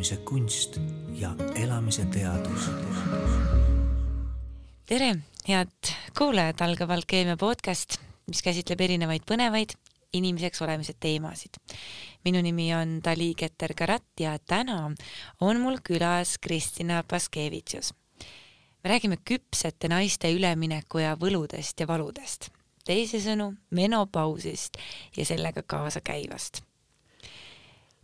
elamise kunst ja elamise teadus. tere, head kuulajad, algab Alkeemia podcast, mis käsitleb erinevaid põnevaid inimeseks olemise teemasid. minu nimi on Dali Keter-Karat ja täna on mul külas Kristina Paskevitšus. me räägime küpsete naiste ülemineku ja võludest ja valudest, teisisõnu menopausist ja sellega kaasa käivast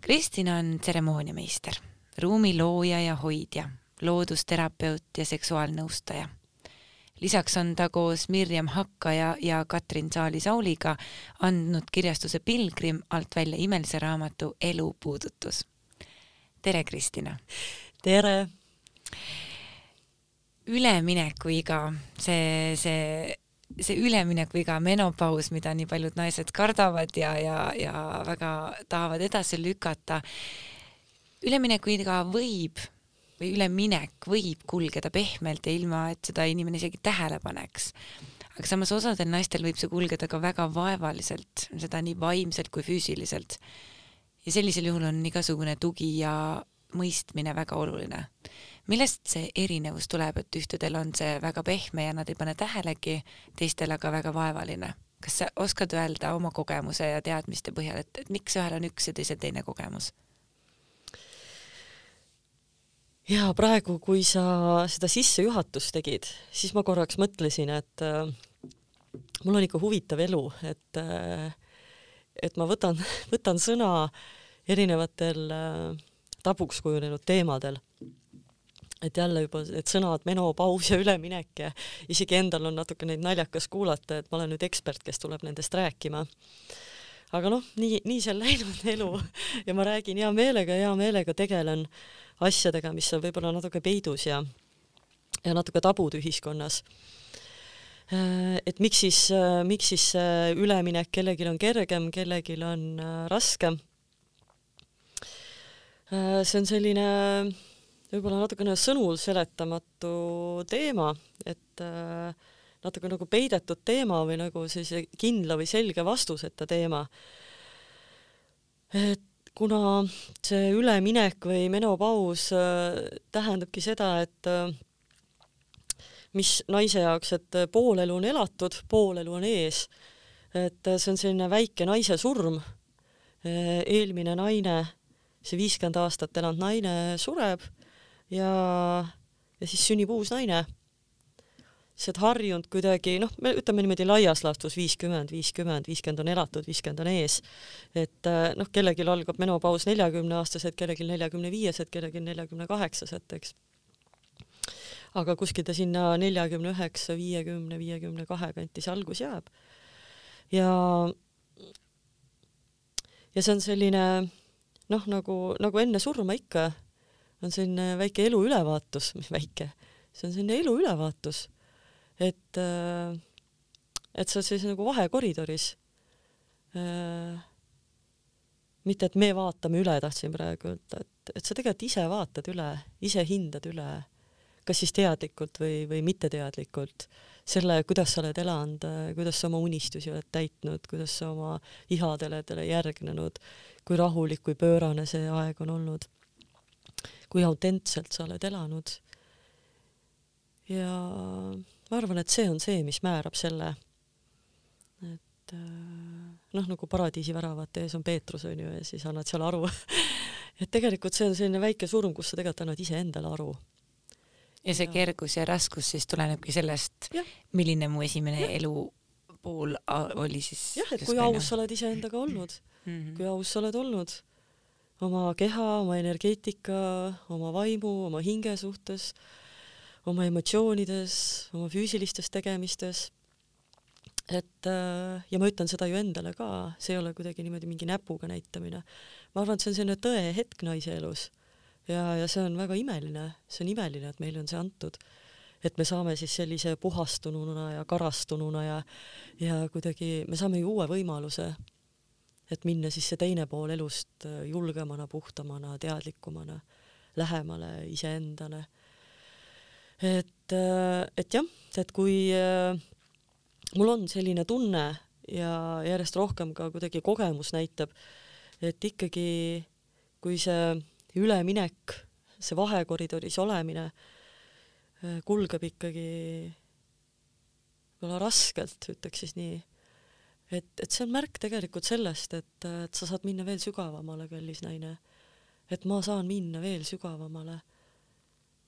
Kristina on tseremooniameister, ruumi looja ja hoidja, loodusterapeut ja seksuaalnõustaja. lisaks on ta koos Mirjam Hakkaja ja Katrin Saali-Sauliga andnud kirjastuse Pilgrim alt välja imelise raamatu Elupuudutus. tere, Kristina! tere! üleminekuiga, see, see see üleminekuiga, menopaus, mida nii paljud naised kardavad ja, ja, ja väga tahavad edasi lükata. üleminekuiga võib või üleminek võib kulgeda pehmelt ja ilma, et seda inimene isegi tähele paneks. aga samas osadel naistel võib see kulgeda ka väga vaevaliselt, seda nii vaimselt kui füüsiliselt. ja sellisel juhul on igasugune tugi ja mõistmine väga oluline millest see erinevus tuleb, et ühtedel on see väga pehme ja nad ei pane tähelegi, teistel aga väga vaevaline? kas sa oskad öelda oma kogemuse ja teadmiste põhjal, et, et miks ühel on üks ja teisel teine kogemus? ja praegu, kui sa seda sissejuhatust tegid, siis ma korraks mõtlesin, et äh, mul on ikka huvitav elu, et äh, et ma võtan, võtan sõna erinevatel äh, tabuks kujunenud teemadel et jälle juba need sõnad menopaus ja üleminek ja isegi endal on natuke neid naljakas kuulata, et ma olen nüüd ekspert, kes tuleb nendest rääkima. aga noh, nii, nii see on läinud elu ja ma räägin hea meelega, hea meelega tegelen asjadega, mis on võib-olla natuke peidus ja ja natuke tabud ühiskonnas. Äh, et miks siis, äh, miks siis see üleminek kellelgi on kergem, kellelgi on äh, raskem. see on selline võib-olla natukene sõnul seletamatu teema, et äh, natuke nagu peidetud teema või nagu sellise kindla või selge vastuseta teema. et kuna see üleminek või menopaus äh, tähendabki seda, et äh, mis naise jaoks, et pool elu on elatud, pool elu on ees, et see on selline väike naise surm, eelmine naine, see viiskümmend aastat elanud naine sureb ja, ja siis sünnib uus naine. sa oled harjunud kuidagi, noh, me ütleme niimoodi laias laastus viiskümmend, viiskümmend, viiskümmend on elatud, viiskümmend on ees. et äh, noh, kellelgi algab menopaus neljakümneaastaselt, kellelgi neljakümne viieselt, kellelgi neljakümne kaheksaselt, eks. aga kuskil ta sinna neljakümne üheksa, viiekümne, viiekümne kahe kanti see algus jääb. ja ja see on selline noh, nagu, nagu enne surma ikka on selline väike elu ülevaatus, mis väike, see on selline elu ülevaatus. et, äh, et sa oled sellises nagu vahekoridoris. Äh, mitte, et me vaatame üle, tahtsin praegu öelda, et, et sa tegelikult ise vaatad üle, ise hindad üle, kas siis teadlikult või, või mitteteadlikult, selle, kuidas sa oled elanud, kuidas sa oma unistusi oled täitnud, kuidas sa oma ihadele järgnenud, kui rahulik, kui pöörane see aeg on olnud kui autentselt sa oled elanud. ja ma arvan, et see on see, mis määrab selle, et äh, noh, nagu paradiisi väravate ees on Peetrus onju ja siis annad seal aru et tegelikult see on selline väike surm, kus sa tegelikult annad iseendale aru. ja see kergus ja raskus siis tulenebki sellest, milline mu esimene ja. elu pool oli siis. jah, et kui aus sa oled iseendaga olnud mm, -hmm. kui aus sa oled olnud oma keha, oma energeetika, oma vaimu, oma hinge suhtes, oma emotsioonides, oma füüsilistes tegemistes. et äh, ja ma ütlen seda ju endale ka, see ei ole kuidagi niimoodi mingi näpuga näitamine. ma arvan, et see on selline tõehetk naise elus ja, ja see on väga imeline, see on imeline, et meile on see antud et me saame siis sellise puhastununa ja karastununa ja ja kuidagi me saame ju uue võimaluse et minna siis see teine pool elust äh, julgemana, puhtamana, teadlikumana, lähemale iseendale. et, äh, et jah, et kui äh, mul on selline tunne ja järjest rohkem ka kuidagi kogemus näitab, et ikkagi kui see üleminek, see vahekoridoris olemine kulgeb ikkagi võib-olla raskelt, ütleks siis nii. Et, et see on märk tegelikult sellest, et, et sa saad minna veel sügavamale, kallis naine. et ma saan minna veel sügavamale.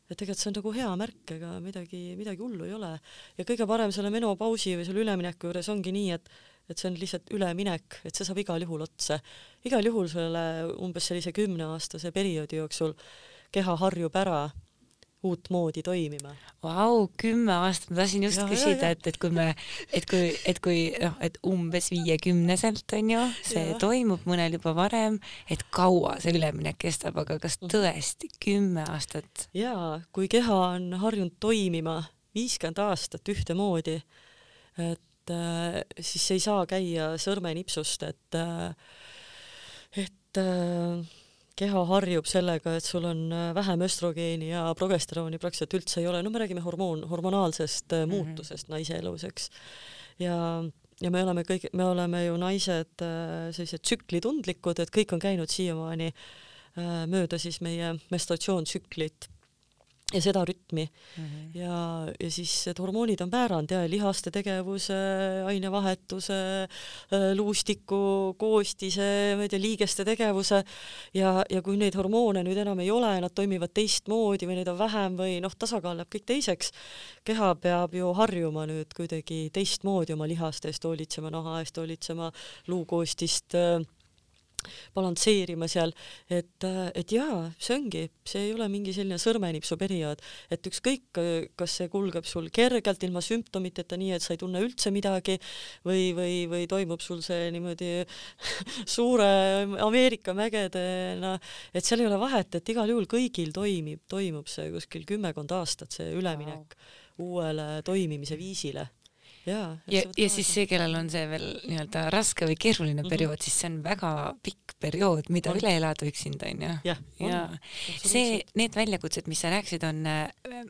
et tegelikult see on nagu hea märk, ega midagi, midagi hullu ei ole. ja kõige parem selle menopausi või selle ülemineku juures ongi nii, et et see on lihtsalt üleminek, et see saab igal juhul otsa. igal juhul selle umbes sellise kümneaastase perioodi jooksul keha harjub ära uutmoodi toimima. Vau, kümme aastat, ma tahtsin just ja, küsida, et, et kui me, et kui, et kui noh, et umbes viiekümneselt on ju, see ja. toimub mõnel juba varem, et kaua see üleminek kestab, aga kas mhm. tõesti kümme aastat? jaa, kui keha on harjunud toimima viiskümmend aastat ühtemoodi, et äh, siis ei saa käia sõrmenipsust, et äh, et äh, keha harjub sellega, et sul on äh, vähem östrogeeni ja progesterooni praktiliselt üldse ei ole, no me räägime hormoon, hormonaalsest mm -hmm. muutusest naise elus, eks. ja, ja me oleme kõik, me oleme ju naised äh, sellised tsüklitundlikud, et kõik on käinud siiamaani mööda siis meie menstratsioontsüklit ja seda rütmi mm -hmm. ja, ja siis need hormoonid on määranud ja lihaste tegevuse, ainevahetuse, äh, luustiku koostise, ma ei tea, liigeste tegevuse ja, ja kui neid hormoone nüüd enam ei ole, nad toimivad teistmoodi või neid on vähem või noh, tasakaal läheb kõik teiseks, keha peab ju harjuma nüüd kuidagi teistmoodi oma lihaste eest hoolitsema, naha eest hoolitsema, luukoostist äh, balansseerima seal, et, et jaa, see ongi, see ei ole mingi selline sõrmenipsu periood, et ükskõik, kas see kulgeb sul kergelt ilma sümptomiteta, nii et sa ei tunne üldse midagi või, või, või toimub sul see niimoodi suure Ameerika mägedena, et seal ei ole vahet, et igal juhul kõigil toimib, toimub see kuskil kümmekond aastat, see üleminek wow. uuele toimimise viisile ja, ja, ja siis see, kellel on see veel nii-öelda raske või keeruline mhm. periood mm, -hmm. siis see on väga pikk periood, mida on. üle elada üksinda, onju. ja, ja. see, need väljakutsed, mis sa rääkisid, on,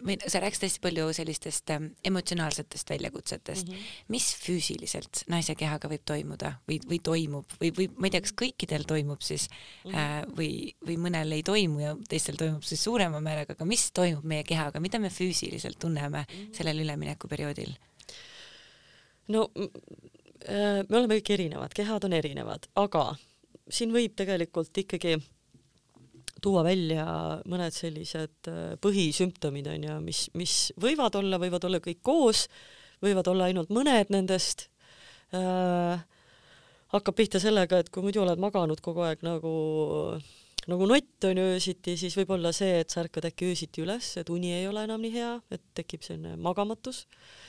või sa rääkisid hästi palju sellistest ähm, emotsionaalsetest väljakutsetest mm, -hmm. mis füüsiliselt naise kehaga võib toimuda või, või toimub või, või ma ei tea, kas kõikidel toimub siis mm -hmm. äh, või, või mõnel ei toimu ja teistel toimub siis suurema määraga, aga mis toimub meie kehaga, mida me füüsiliselt tunneme -hmm. sellel üleminekuperioodil? No äh, me oleme kõik erinevad, kehad on erinevad, aga siin võib tegelikult ikkagi tuua välja mõned sellised äh, põhisümptomid on ju, mis, mis võivad olla, võivad olla kõik koos, võivad olla ainult mõned nendest äh,. hakkab pihta sellega, et kui muidu oled maganud kogu aeg nagu nagu nott on ju öösiti, siis võib olla see, et sa ärkad äkki öösiti üles, et uni ei ole enam nii hea, et tekib selline magamatus äh,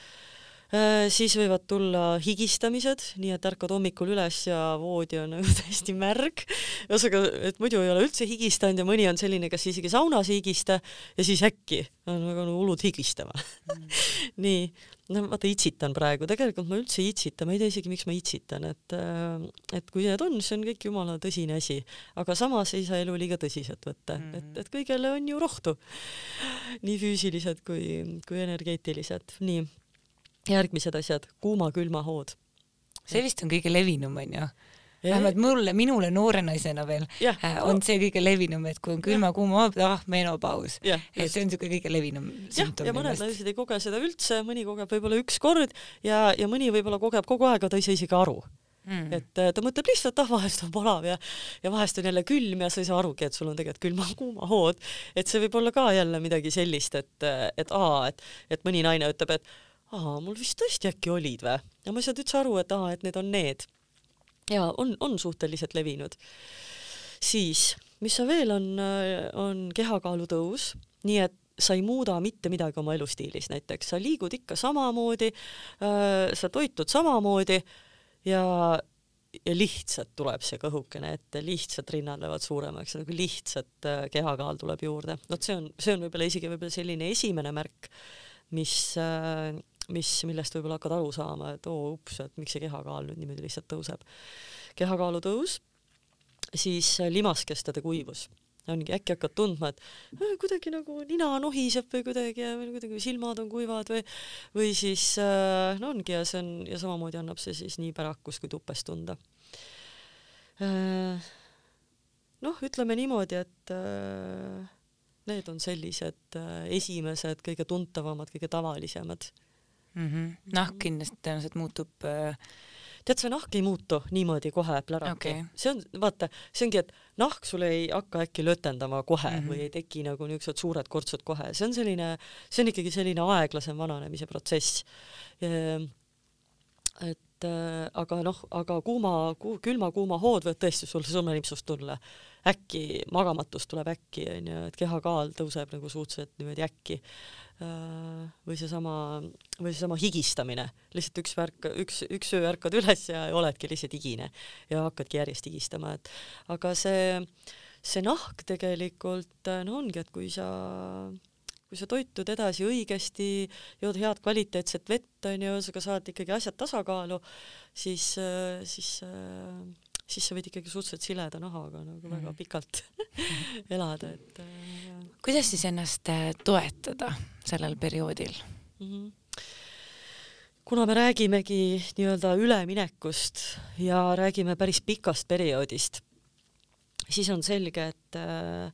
siis võivad tulla higistamised, nii et ärkad hommikul üles ja voodi on nagu täiesti märg. ühesõnaga, et muidu ei ole üldse higistanud ja mõni on selline, kes isegi saunas ei higista ja siis äkki on väga nagu hullud higistama. Mm. nii, no vaata, itsitan praegu, tegelikult ma üldse ei itsita, ma ei tea isegi, miks ma itsitan, et äh, et kui need on, see on kõik jumala tõsine asi, aga samas ei saa elu liiga tõsiselt võtta. Mm, -hmm. et, et kõigele on ju rohtu, nii füüsilised kui, kui energeetilised, nii järgmised asjad, kuuma-külma hood. see vist on kõige levinum, onju vähemalt mulle, minule noore naisena veel ja, äh, on see kõige levinum, et kui on külma-kuuma hood, ah, menopaus. et see on niisugune kõige levinum sümptom. ja mõned naised ei koge seda üldse, mõni kogeb võib-olla üks kord ja, ja mõni võib-olla kogeb kogu aeg, aga ta ei saa isegi aru mm.. et äh, ta mõtleb lihtsalt, ah vahest on palav ja, ja vahest on jälle külm ja sa ei saa arugi, et sul on tegelikult külma-kuuma hood. et see võib olla ka jälle midagi sellist, et, et aa, et, et mõni naine ütleb, et aa, mul vist tõesti äkki olid või? ja ma ei saanud üldse aru, et aa, et need on need. ja on, on suhteliselt levinud. siis, mis sa veel on, on kehakaalu tõus, nii et sa ei muuda mitte midagi oma elustiilis, näiteks sa liigud ikka samamoodi äh,, sa toitud samamoodi ja, ja lihtsalt tuleb see kõhukene ette, lihtsalt rinnad lähevad suuremaks, nagu lihtsalt äh, kehakaal tuleb juurde. vot see on, see on võib-olla isegi võib-olla selline esimene märk, mis äh, mis, millest võib-olla hakkad aru saama, et oo ups, et miks see kehakaal nüüd niimoodi lihtsalt tõuseb. kehakaalu tõus, siis limaskestade kuivus ongi, äkki hakkad tundma, et äh, kuidagi nagu nina nohiseb või kuidagi ja kuidagi silmad on kuivad või või siis äh, no ongi ja see on ja samamoodi annab see siis nii pärakus kui tupes tunda äh,. noh, ütleme niimoodi, et äh, need on sellised äh, esimesed kõige tuntavamad, kõige tavalisemad mm. -hmm. nahk kindlasti tõenäoliselt muutub äh... tead, see nahk ei muutu niimoodi kohe pläraki okay.. see on, vaata, see ongi, et nahk sul ei hakka äkki lötendama kohe mm -hmm. või ei teki nagu niisugused suured kortsud kohe, see on selline, see on ikkagi selline aeglasem vananemise protsess. et äh, aga noh, aga kuuma ku,, külma-kuuma hood võivad tõesti sul sõrmenipsust tulla äkki magamatus tuleb äkki onju, et kehakaal tõuseb nagu suhteliselt niimoodi äkki. Äh, või seesama, või seesama higistamine, lihtsalt üks värk, üks, üks öö ärkad üles ja oledki lihtsalt higine ja hakkadki järjest higistama, et aga see, see nahk tegelikult no ongi, et kui sa kui sa toitud edasi õigesti, jood head kvaliteetset vett, onju, sa saad ikkagi asjad tasakaalu, siis, siis siis sa võid ikkagi suhteliselt sileda nahaga nagu mm. väga pikalt elada, et äh, kuidas siis ennast äh, toetada sellel perioodil mm? -hmm kuna me räägimegi nii-öelda üleminekust ja räägime päris pikast perioodist, siis on selge, et äh,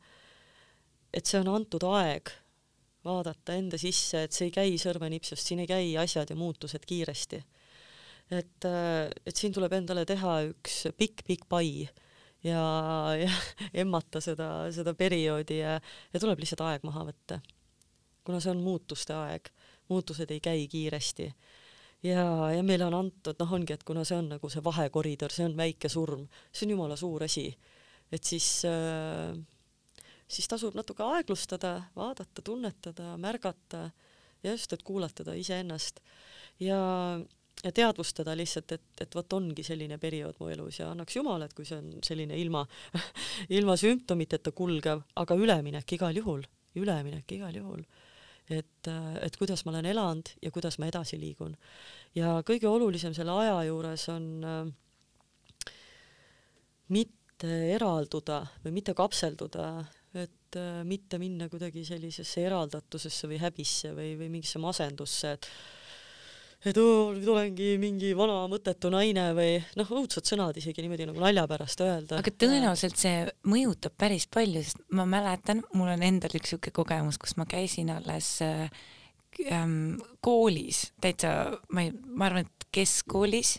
et see on antud aeg vaadata enda sisse, et see ei käi sõrmenipsust, siin ei käi asjad ja muutused kiiresti et, et siin tuleb endale teha üks pikk-pikk pai ja, ja emmata seda, seda perioodi ja, ja tuleb lihtsalt aeg maha võtta. kuna see on muutuste aeg, muutused ei käi kiiresti ja, ja meile on antud, noh, ongi, et kuna see on nagu see vahekoridor, see on väike surm, see on jumala suur asi, et siis äh, siis tasub natuke aeglustada, vaadata, tunnetada, märgata ja just, et kuulatada iseennast ja ja teadvustada lihtsalt, et, et vot ongi selline periood mu elus ja annaks jumal, et kui see on selline ilma, ilma sümptomiteta kulgev, aga üleminek igal juhul, üleminek igal juhul. et, et kuidas ma olen elanud ja kuidas ma edasi liigun. ja kõige olulisem selle aja juures on äh, mitte eralduda või mitte kapselduda, et äh, mitte minna kuidagi sellisesse eraldatusesse või häbisse või, või mingisse masendusse, et et oo, nüüd olengi mingi vana mõttetu naine või noh, õudsad sõnad isegi niimoodi nagu nalja pärast öelda. aga tõenäoliselt see mõjutab päris palju, sest ma mäletan, mul on endal üks niisugune kogemus, kus ma käisin alles äh, ähm, koolis, täitsa, ma ei, ma arvan, et keskkoolis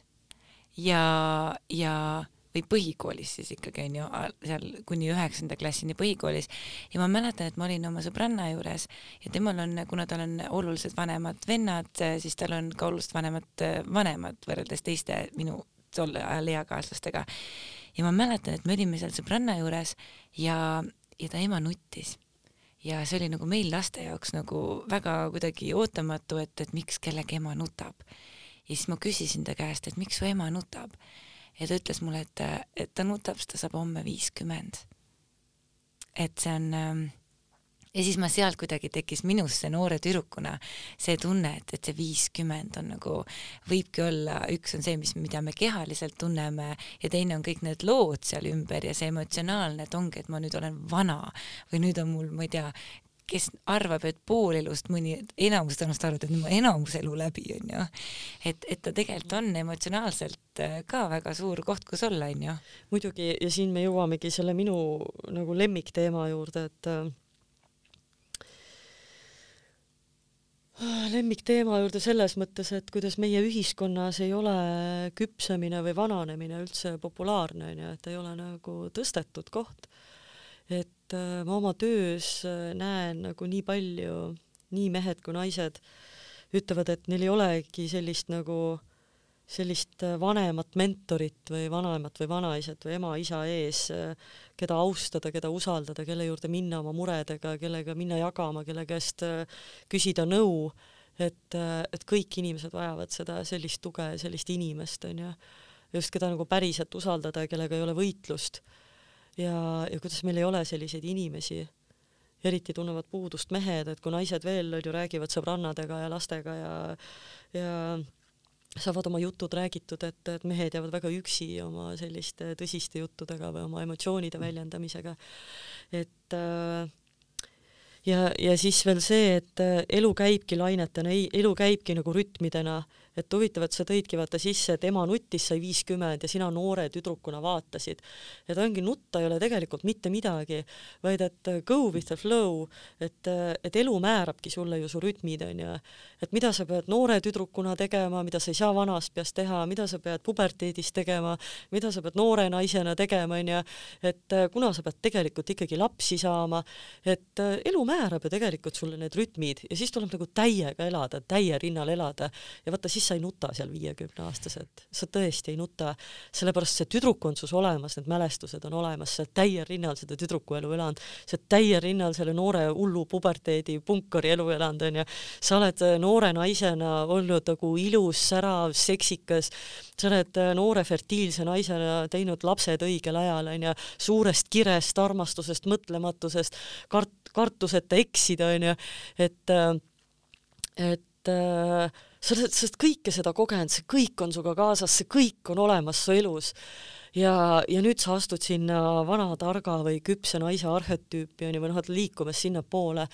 ja, ja või põhikoolis siis ikkagi onju, seal kuni üheksanda klassini põhikoolis ja ma mäletan, et ma olin oma sõbranna juures ja temal on, kuna tal on oluliselt vanemad vennad, siis tal on ka oluliselt vanemad vanemad võrreldes teiste minu tol ajal eakaaslastega. ja ma mäletan, et me olime seal sõbranna juures ja, ja ta ema nuttis ja see oli nagu meil laste jaoks nagu väga kuidagi ootamatu, et, et miks kellegi ema nutab. ja siis ma küsisin ta käest, et miks su ema nutab ja ta ütles mulle, et, et ta nutab, sest ta saab homme viiskümmend. et see on ähm, ja siis ma sealt kuidagi tekkis minusse noore tüdrukuna see tunne, et, et see viiskümmend on nagu, võibki olla, üks on see, mis, mida me kehaliselt tunneme ja teine on kõik need lood seal ümber ja see emotsionaalne, et ongi, et ma nüüd olen vana või nüüd on mul, ma ei tea, kes arvab, et pool elust, mõni, enamus tõenäoliselt arvab, et ma enamus elu läbi, onju. et, et ta tegelikult on emotsionaalselt äh, ka väga suur koht, kus olla, onju. muidugi, ja siin me jõuamegi selle minu nagu lemmikteema juurde, et äh, lemmikteema juurde selles mõttes, et kuidas meie ühiskonnas ei ole küpsemine või vananemine üldse populaarne, onju, et ei ole nagu tõstetud koht et äh, ma oma töös äh, näen nagu nii palju, nii mehed kui naised ütlevad, et neil ei olegi sellist nagu sellist äh, vanemat mentorit või vanaemat või vanaiset või ema-isa ees, keda austada, keda usaldada, kelle juurde minna oma muredega, kellega minna jagama, kelle käest küsida nõu, et, et kõik inimesed vajavad seda sellist tuge, sellist inimest, onju. just keda nagu päriselt usaldada ja kellega ei ole võitlust ja, ja kuidas meil ei ole selliseid inimesi, eriti tunnevad puudust mehed, et kui naised veel on ju räägivad sõbrannadega ja lastega ja ja saavad oma jutud räägitud, et, et mehed jäävad väga üksi oma selliste tõsiste juttudega või oma emotsioonide väljendamisega. et äh, ja, ja siis veel see, et elu käibki lainetena, elu käibki nagu rütmidena, et huvitav, et sa tõidki vaata sisse, et ema nuttis, sai viiskümmend ja sina noore tüdrukuna vaatasid. et ongi, nutta ei ole tegelikult mitte midagi, vaid et go with the flow, et, et elu määrabki sulle ju su rütmid, onju. et mida sa pead noore tüdrukuna tegema, mida sa ei saa vanas peas teha, mida sa pead puberteedis tegema, mida sa pead noore naisena tegema, onju. et kuna sa pead tegelikult ikkagi lapsi saama, et elu määrab ju tegelikult sulle need rütmid ja siis tuleb nagu täiega elada, täie rinnal elada ja vaata, siis sa ei nuta seal viiekümne aastaselt, sa tõesti ei nuta, sellepärast see tüdruk on sus olemas, need mälestused on olemas, sa oled täiel rinnal seda tüdrukuelu elanud, sa oled täiel rinnal selle noore hullu puberteedi punkari elu elanud, onju. sa oled äh, noore naisena olnud nagu ilus, särav, seksikas, sa oled äh, noore fertiilse naisena teinud lapsed õigel ajal, onju, suurest kirest, armastusest, mõtlematusest, kart-, kartuseta eksida, onju, et äh, et sa oled, sa oled kõike seda kogenud, see kõik on sinuga kaasas, see kõik on olemas su elus. ja, ja nüüd sa astud sinna vana targa või küpse naise arhetüüpi onju, või noh, oled liikumas sinnapoole.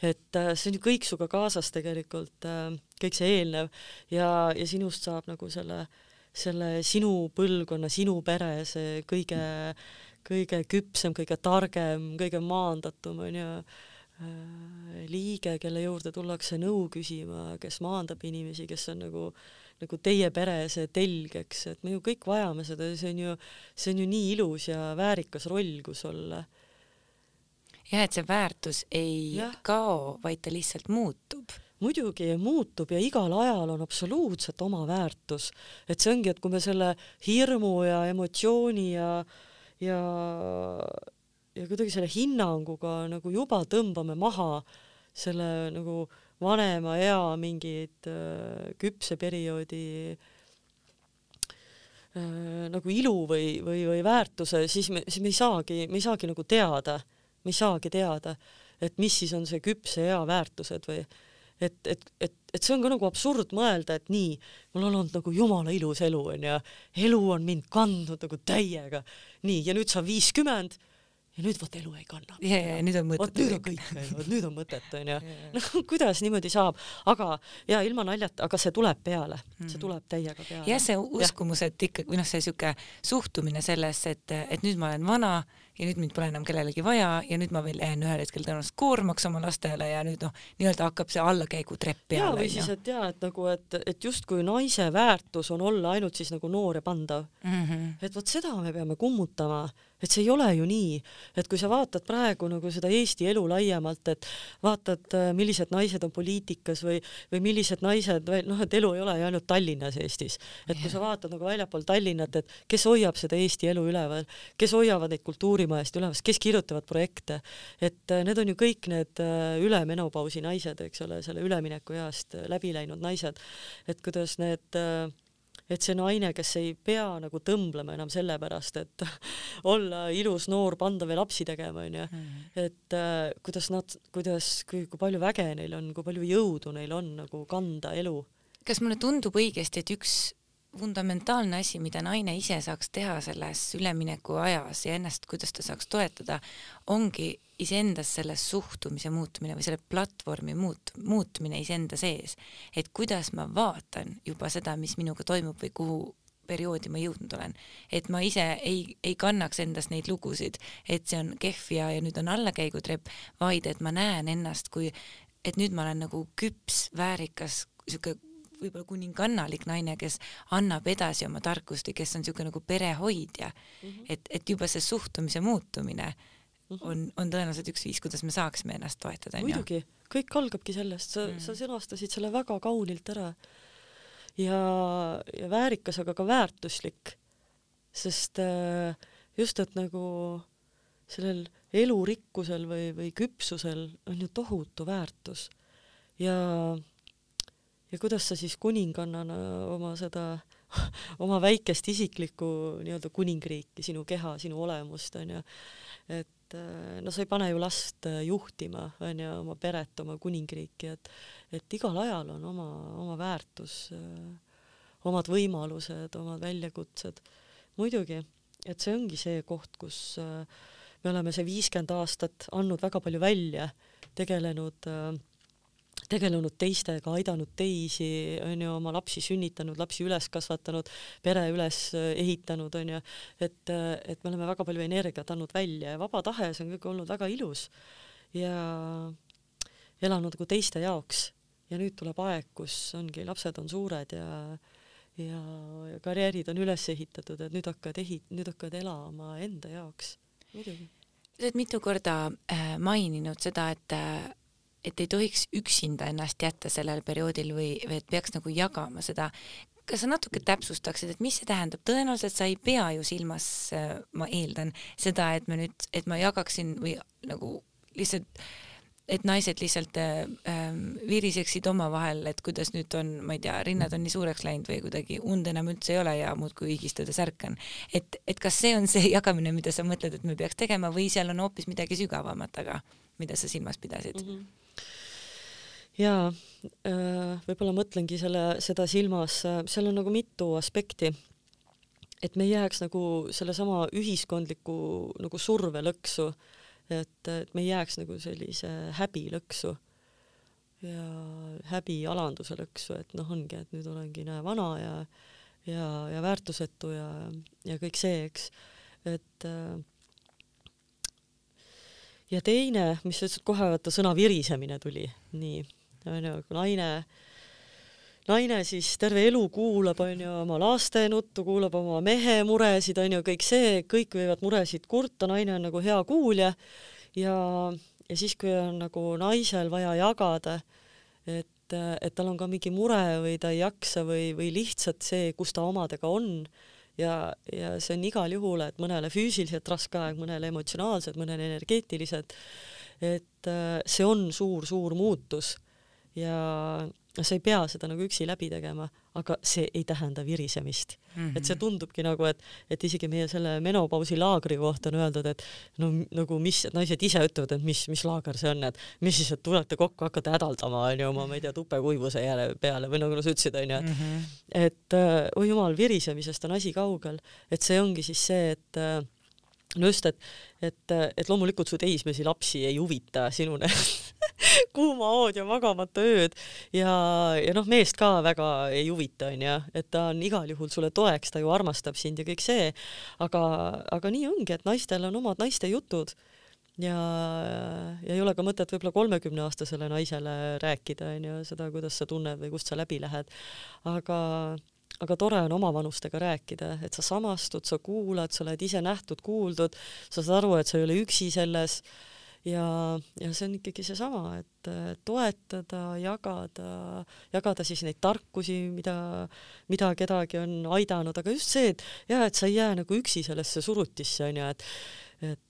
et äh, see on ju kõik sinuga kaasas tegelikult, äh, kõik see eelnev ja, ja sinust saab nagu selle, selle sinu põlvkonna, sinu pere, see kõige, kõige küpsem, kõige targem, kõige maandatum onju liige, kelle juurde tullakse nõu küsima, kes maandab inimesi, kes on nagu, nagu teie pere see telg, eks, et me ju kõik vajame seda ja see on ju, see on ju nii ilus ja väärikas roll, kus olla. jah, et see väärtus ei ja. kao, vaid ta lihtsalt muutub muidugi muutub ja igal ajal on absoluutselt oma väärtus, et see ongi, et kui me selle hirmu ja emotsiooni ja ja ja kuidagi selle hinnanguga nagu juba tõmbame maha selle nagu vanema ea mingid äh, küpse perioodi äh, nagu ilu või, või, või väärtuse, siis me, siis me ei saagi, me ei saagi nagu teada, me ei saagi teada, et mis siis on see küpse ea väärtused või et, et, et, et see on ka nagu absurd mõelda, et nii, mul on olnud nagu jumala ilus elu onju, elu on mind kandnud nagu täiega, nii ja nüüd saan viiskümmend ja nüüd vot elu ei kanna. ja, ja nüüd on mõtet. vot nüüd on kõik, vot nüüd on mõtet onju. noh, kuidas niimoodi saab, aga ja ilma naljata, aga see tuleb peale mm., see tuleb täiega peale. jah, see uskumus, et ikkagi või noh, see siuke suhtumine sellesse, et, et nüüd ma olen vana ja nüüd mind pole enam kellelegi vaja ja nüüd ma veel jään ühel hetkel tõenäoliselt koormaks oma lastele ja nüüd noh, nii-öelda hakkab see allakäigutrepp peale. ja, või siis, et jaa, et nagu, et, et justkui naise väärtus on olla ainult siis nagu noor ja pandav mm. -hmm. et vot seda me peame kummutama et see ei ole ju nii, et kui sa vaatad praegu nagu seda Eesti elu laiemalt, et vaatad, äh, millised naised on poliitikas või, või millised naised või noh, et elu ei ole ju ainult Tallinnas Eestis, et kui sa vaatad nagu väljapool Tallinnat, et kes hoiab seda Eesti elu üleval, kes hoiavad neid kultuurimajasid üleval, kes kirjutavad projekte, et äh, need on ju kõik need äh, ülemenopausi naised, eks ole, selle üleminekueast läbi läinud naised, et kuidas need äh, et see naine, kes ei pea nagu tõmblema enam selle pärast, et olla ilus noor, pandav ja lapsi tegema, onju. Mhm. et äh, kuidas nad, kuidas, kui, kui palju väge neil on, kui palju jõudu neil on nagu kanda elu. kas mulle tundub õigesti, et üks fundamentaalne asi, mida naine ise saaks teha selles ülemineku ajas ja ennast, kuidas ta saaks toetada, ongi iseendas selle suhtumise muutumine või selle platvormi muut-, muutmine iseenda sees. et kuidas ma vaatan juba seda, mis minuga toimub või kuhu perioodi ma jõudnud olen, et ma ise ei, ei kannaks endas neid lugusid, et see on kehv ja, ja nüüd on allakäigutrepp, vaid et ma näen ennast kui, et nüüd ma olen nagu küps, väärikas, sihuke võib-olla kuningannalik naine, kes annab edasi oma tarkust ja kes on niisugune nagu perehoidja mm. -hmm. et, et juba see suhtumise muutumine. On, on tõenäoliselt üks viis, kuidas me saaksime ennast toetada. muidugi, kõik algabki sellest, sa mm, sa sõnastasid selle väga kaunilt ära. ja, ja väärikas, aga ka väärtuslik. sest äh, just, et nagu sellel elurikkusel või, või küpsusel on ju tohutu väärtus ja ja kuidas sa siis kuningannana oma seda, oma väikest isiklikku nii-öelda kuningriiki, sinu keha, sinu olemust, onju, et äh, no sa ei pane ju last äh, juhtima, onju, oma peret, oma kuningriiki, et et igal ajal on oma, oma väärtus, äh, omad võimalused, omad väljakutsed. muidugi, et see ongi see koht, kus me oleme see viiskümmend aastat andnud väga palju välja, tegelenud äh, tegelenud teistega, aidanud teisi, onju, oma lapsi sünnitanud, lapsi üles kasvatanud, pere üles ehitanud, onju, et, et me oleme väga palju energiat andnud välja ja vaba tahe, see on kõik olnud väga ilus ja elanud nagu teiste jaoks. Ja nüüd tuleb aeg, kus ongi, lapsed on suured ja ja, ja karjäärid on üles ehitatud, et nüüd hakkad ehi-, nüüd hakkad elama enda jaoks, muidugi. sa oled mitu korda äh, maininud seda, et äh, et ei tohiks üksinda ennast jätta sellel perioodil või, või et peaks nagu jagama seda. kas sa natuke täpsustaksid, et mis see tähendab, tõenäoliselt sa ei pea ju silmas, äh, ma eeldan, seda, et me nüüd, et ma jagaksin või nagu lihtsalt et naised lihtsalt äh, viriseksid omavahel, et kuidas nüüd on, ma ei tea, rinnad on nii suureks läinud või kuidagi und enam üldse ei ole ja muudkui higistades ärkan. et, et kas see on see jagamine, mida sa mõtled, et me peaks tegema või seal on hoopis midagi sügavamat taga, mida sa silmas pidasid mm? -hmm jaa, äh, võib-olla mõtlengi selle, seda silmas, äh, seal on nagu mitu aspekti. et me ei jääks nagu sellesama ühiskondliku nagu survelõksu et, et me ei jääks nagu sellise häbilõksu ja häbi-alanduse lõksu, et noh, ongi, et nüüd olengi näe vana ja ja, ja väärtusetu ja, ja kõik see, eks, et äh, ja teine, mis sa ütlesid kohe, vaata sõna virisemine tuli, nii, onju, kui naine naine siis terve elu kuulab, onju, oma laste nuttu, kuulab oma mehe muresid, onju, kõik see, kõik võivad muresid kurta, naine on nagu hea kuulja. Ja, ja siis, kui on nagu naisel vaja jagada, et, et tal on ka mingi mure või ta ei jaksa või, või lihtsalt see, kus ta omadega on ja, ja see on igal juhul, et mõnele füüsiliselt raske aeg, mõnele emotsionaalselt, mõnele energeetiliselt, et see on suur-suur muutus. Ja noh, sa ei pea seda nagu üksi läbi tegema, aga see ei tähenda virisemist mm. -hmm. et see tundubki nagu, et, et isegi meie selle menopausi laagri kohta on öeldud, et no nagu mis, naised ise ütlevad, et mis, mis laager see on, et mis siis, et tulete kokku, hakkate hädaldama, onju, oma, ma ei tea, tupekuivuse jääle peale või nagu sa ütlesid, onju, et mm -hmm. et oi jumal, virisemisest on asi kaugel, et see ongi siis see, et no just, et, et, et loomulikult su teismelisi lapsi ei huvita sinu kuuma hood ja magamata ööd. Ja, ja noh, meest ka väga ei huvita, onju, et ta on igal juhul sulle toeks, ta ju armastab sind ja kõik see, aga, aga nii ongi, et naistel on omad naiste jutud. Ja, ja ei ole ka mõtet võib-olla kolmekümneaastasele naisele rääkida, onju, seda, kuidas sa tunned või kust sa läbi lähed, aga aga tore on omavanustega rääkida, et sa samastud, sa kuulad, sa oled ise nähtud-kuuldud, sa saad aru, et sa ei ole üksi selles. Ja, ja see on ikkagi seesama, et toetada, jagada, jagada siis neid tarkusi, mida, mida kedagi on aidanud, aga just see, et jah, et sa ei jää nagu üksi sellesse surutisse onju, et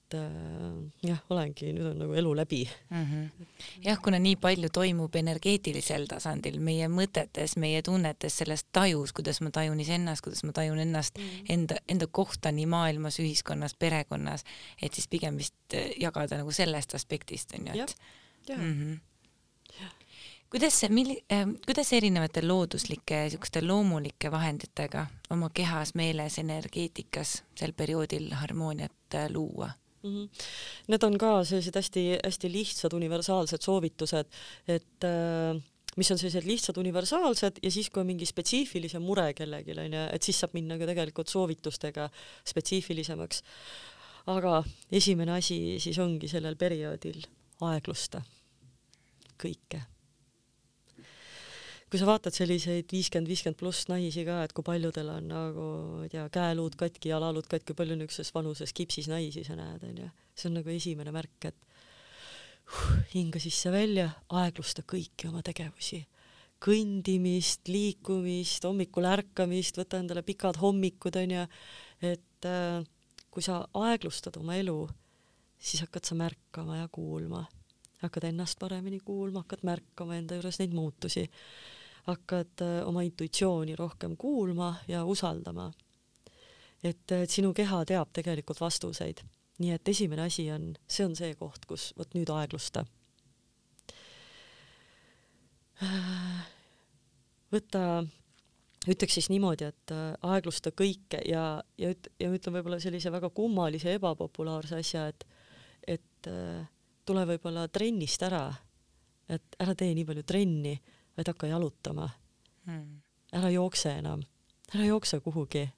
et äh, jah, olengi, nüüd on nagu elu läbi mm. -hmm. jah, kuna nii palju toimub energeetilisel tasandil meie mõtetes, meie tunnetes, selles tajus, kuidas ma tajun iseennast, kuidas ma tajun ennast mm, -hmm. enda, enda kohta nii maailmas, ühiskonnas, perekonnas, et siis pigem vist äh, jagada nagu sellest aspektist onju, et. Mm -hmm kuidas see, milli- äh,, kuidas erinevate looduslike niisuguste loomulike vahenditega oma kehas, meeles, energeetikas sel perioodil harmooniat äh, luua? Mm -hmm. Need on ka sellised hästi-hästi lihtsad universaalsed soovitused, et äh, mis on sellised lihtsad universaalsed ja siis, kui on mingi spetsiifilisem mure kellelgi onju, et siis saab minna ka tegelikult soovitustega spetsiifilisemaks. aga esimene asi siis ongi sellel perioodil aeglusta kõike kui sa vaatad selliseid viiskümmend, viiskümmend pluss naisi ka, et kui paljudel on nagu, ma ei tea, käeluud katki, jalaluud katki, palju niisuguses vanuses kipsis naisi sa näed, onju. see on nagu esimene märk, et uh, hinga sisse-välja, aeglusta kõiki oma tegevusi. kõndimist, liikumist, hommikul ärkamist, võta endale pikad hommikud, onju, et äh, kui sa aeglustad oma elu, siis hakkad sa märkama ja kuulma hakkad ennast paremini kuulma, hakkad märkama enda juures neid muutusi hakkad äh, oma intuitsiooni rohkem kuulma ja usaldama. et, et sinu keha teab tegelikult vastuseid. nii et esimene asi on, see on see koht, kus vot nüüd aeglusta. võta, ütleks siis niimoodi, et äh, aeglusta kõike ja, ja üt-, ja ütlen võib-olla sellise väga kummalise ebapopulaarse asja, et, et äh, tule võib-olla trennist ära et ära tee nii palju trenni, vaid hakka jalutama mm.. ära jookse enam, ära jookse kuhugi.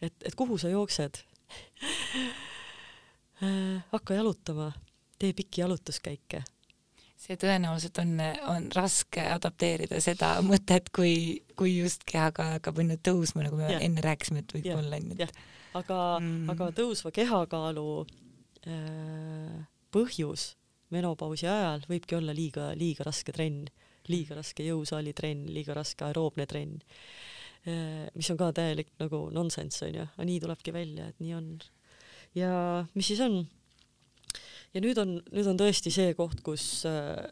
et, et kuhu sa jooksed hakka jalutama, tee pikki jalutuskäike see tõenäoliselt on, on raske adapteerida seda mõtet, kui, kui just kehaga hakkab onju tõusma, nagu me ja. enne rääkisime, et võib-olla onju, et. aga mm., aga tõusva kehakaalu äh, põhjus menopausi ajal võibki olla liiga, liiga raske trenn, liiga raske jõusaali trenn, liiga raske aeroobne trenn äh,. mis on ka täielik nagu nonsense onju, aga nii tulebki välja, et nii on. ja mis siis on? ja nüüd on, nüüd on tõesti see koht, kus äh,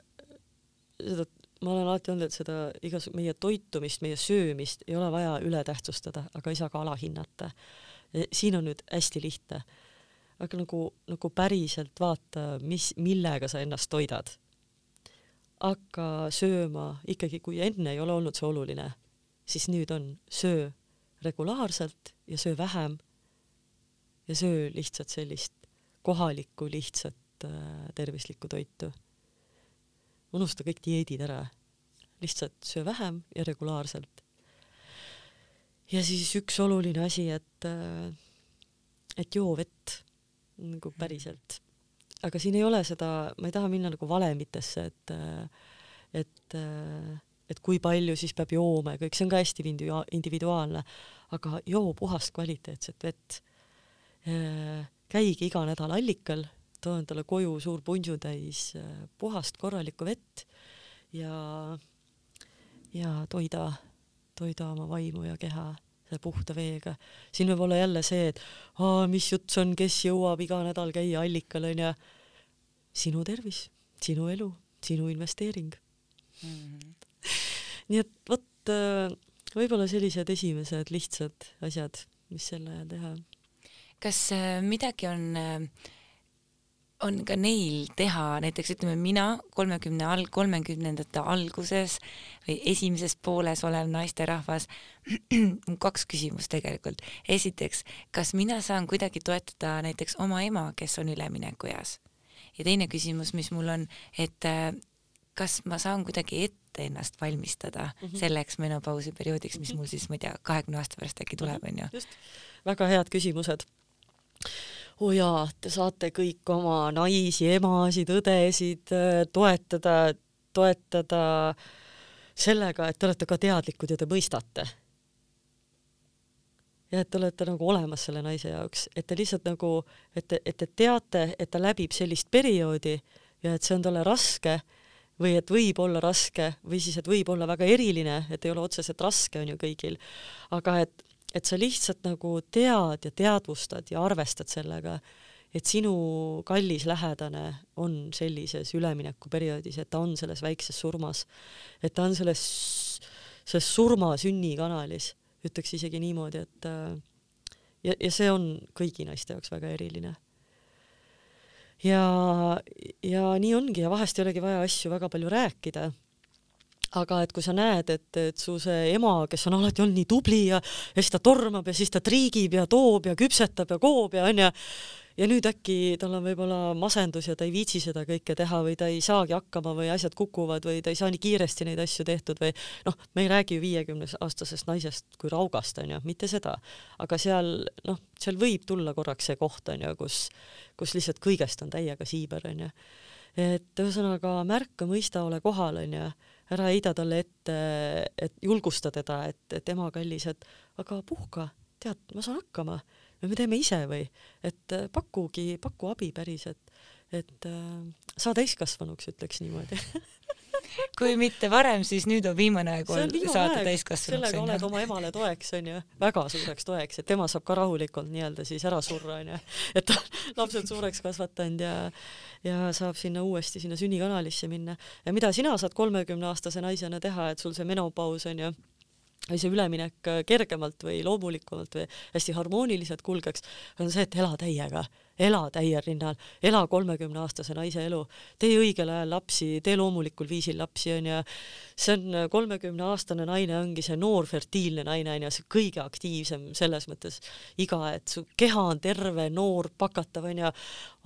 seda, ma olen alati öelnud, et seda igas meie toitumist, meie söömist ei ole vaja üle tähtsustada, aga ei saa ka alahinnata. siin on nüüd hästi lihtne. aga nagu, nagu päriselt vaata, mis, millega sa ennast toidad. Hakka sööma ikkagi, kui enne ei ole olnud see oluline, siis nüüd on söö regulaarselt ja söö vähem ja söö lihtsalt sellist kohalikku lihtsat äh, tervislikku toitu. unusta kõik dieedid ära, lihtsalt söö vähem ja regulaarselt. ja siis üks oluline asi, et äh, et joo vett nagu päriselt. Aga siin ei ole seda, ma ei taha minna nagu valemitesse, et et et kui palju siis peab jooma ja kõik, see on ka hästi individuaalne, aga joo puhast kvaliteetset vett. käige iga nädal allikal too endale koju suur punsutäis puhast korralikku vett ja, ja toida, toida oma vaimu ja keha selle puhta veega. siin võib olla jälle see, et aa, mis jutt see on, kes jõuab iga nädal käia allikal onju. sinu tervis, sinu elu, sinu investeering mm. -hmm. nii et vot äh, võib-olla sellised esimesed lihtsad asjad, mis sel ajal teha. kas äh, midagi on äh, on ka neil teha, näiteks ütleme mina kolmekümne all, kolmekümnendate alguses või esimeses pooles olev naisterahvas, kaks küsimust tegelikult. esiteks, kas mina saan kuidagi toetada näiteks oma ema, kes on üleminekueas? ja teine küsimus, mis mul on, et äh, kas ma saan kuidagi ette ennast valmistada mm -hmm. selleks menopausi perioodiks, mis mul siis, ma ei tea, kahekümne aasta pärast äkki tuleb, onju. just, väga head küsimused oo oh jaa, te saate kõik oma naisi, emasid, õdesid äh, toetada, toetada sellega, et te olete ka teadlikud ja te mõistate. ja et te olete nagu olemas selle naise jaoks, et te lihtsalt nagu, et te, et te teate, et ta läbib sellist perioodi ja et see on talle raske või et võib olla raske või siis, et võib olla väga eriline, et ei ole otseselt raske, on ju kõigil, aga et et sa lihtsalt nagu tead ja teadvustad ja arvestad sellega, et sinu kallis lähedane on sellises üleminekuperioodis, et ta on selles väikses surmas, et ta on selles, selles surma sünnikanalis, ütleks isegi niimoodi, et äh, ja, ja see on kõigi naiste jaoks väga eriline. ja, ja nii ongi ja vahest ei olegi vaja asju väga palju rääkida aga et kui sa näed, et, et su see ema, kes on alati olnud nii tubli ja, ja siis ta tormab ja siis ta triigib ja toob ja küpsetab ja koob ja onju, ja nüüd äkki tal on võib-olla masendus ja ta ei viitsi seda kõike teha või ta ei saagi hakkama või asjad kukuvad või ta ei saa nii kiiresti neid asju tehtud või noh, me ei räägi ju viiekümne aastasest naisest kui raugast onju, mitte seda, aga seal noh, seal võib tulla korraks see koht onju, kus, kus lihtsalt kõigest on täiega siiber onju. et ühesõnaga märka, mõista, ole kohal onju ära heida talle ette, et julgusta teda, et, et ema kallis, et aga puhka, tead, ma saan hakkama või me teeme ise või, et äh, pakugi, paku abi päris, et, et äh, saa täiskasvanuks, ütleks niimoodi kui mitte varem, siis nüüd on viimane aeg saada täiskasvanuks. sellega oled oma emale toeks, onju, väga suureks toeks, et tema saab ka rahulikult nii-öelda siis ära surra, onju. et ta lapsed suureks kasvatanud ja, ja saab sinna uuesti sinna sünnikanalisse minna. ja mida sina saad kolmekümne aastase naisena teha, et sul see menopaus onju või see üleminek äh, kergemalt või loomulikumalt või hästi harmooniliselt kulgeks, on see, et ela täiega, ela täiel rinnal, ela kolmekümneaastase naise elu, tee õigel ajal lapsi, tee loomulikul viisil lapsi, onju. see on äh, kolmekümneaastane naine, ongi see noor fertiilne naine, onju, see kõige aktiivsem selles mõttes. Iga, et su keha on terve, noor, pakatav, onju,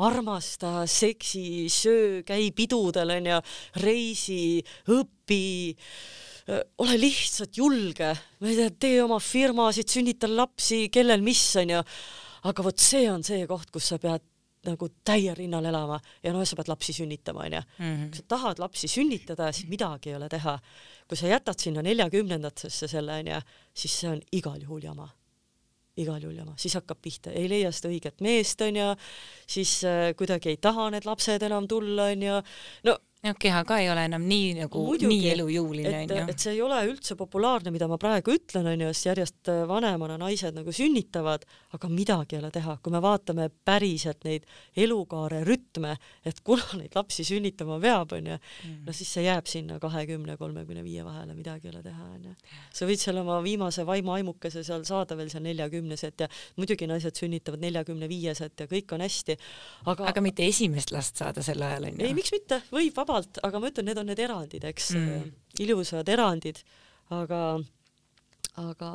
armasta, seksi, söö, käi pidudel, onju, reisi, õpi. Ole lihtsalt julge, ma ei tea, tee oma firmasid, sünnita lapsi, kellel mis onju. Aga vot see on see koht, kus sa pead nagu täiel rinnal elama ja noh, sa pead lapsi sünnitama onju. Mhm. kui sa tahad lapsi sünnitada, siis midagi ei ole teha. kui sa jätad sinna neljakümnendatesse selle onju, siis see on igal juhul jama igal juhul jama, siis hakkab pihta, ei leia seda õiget meest, onju, siis äh, kuidagi ei taha need lapsed enam tulla, onju. no noh, keha ka ei ole enam nii nagu Muidugi, nii elujõuline onju. et see ei ole üldse populaarne, mida ma praegu ütlen onju, sest järjest äh, vanemana naised nagu sünnitavad, aga midagi ei ole teha, kui me vaatame päriselt neid elukaare rütme, et kuna neid lapsi sünnitama peab onju mm., no siis see jääb sinna kahekümne, kolmekümne viie vahele, midagi ei ole teha onju. sa võid seal oma viimase vaimuaimukese seal saada veel seal neljakümneset ja muidugi naised sünnitavad neljakümne viieset ja kõik on hästi, aga aga mitte esimest last saada sel ajal onju? ei, miks mitte, võib vabalt vabalt, aga ma ütlen, need on need erandid, eks mm., ilusad erandid, aga, aga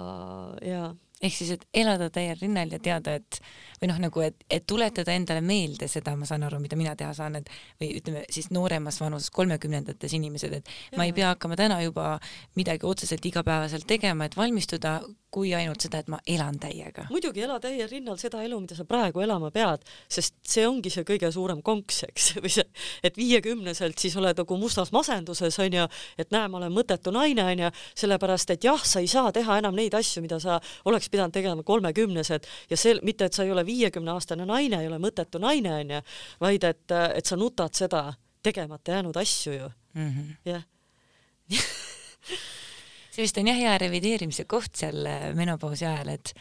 jaa ehk siis, et elada täiel rinnal ja teada, et või noh, nagu et, et tuletada endale meelde seda, ma saan aru, mida mina teha saan, et või ütleme siis nooremas vanuses, kolmekümnendates inimesed, et ja. ma ei pea hakkama täna juba midagi otseselt igapäevaselt tegema, et valmistuda kui ainult seda, et ma elan täiega. muidugi ela täiel rinnal seda elu, mida sa praegu elama pead, sest see ongi see kõige suurem konks, eks, või see, et viiekümneselt siis oled nagu mustas masenduses onju, et näe, ma olen mõttetu naine onju, sellepärast et jah, sa ei saa teha enam neid asju, mida sa oleks pidanud tegema kolmekümnesed ja see mitte, et sa ei ole viiekümne aastane naine, ei ole mõttetu naine onju, vaid et, et sa nutad seda tegemata jäänud asju ju. Mm -hmm.. jah see vist on jah hea revideerimise koht seal äh, menopausi ajal, et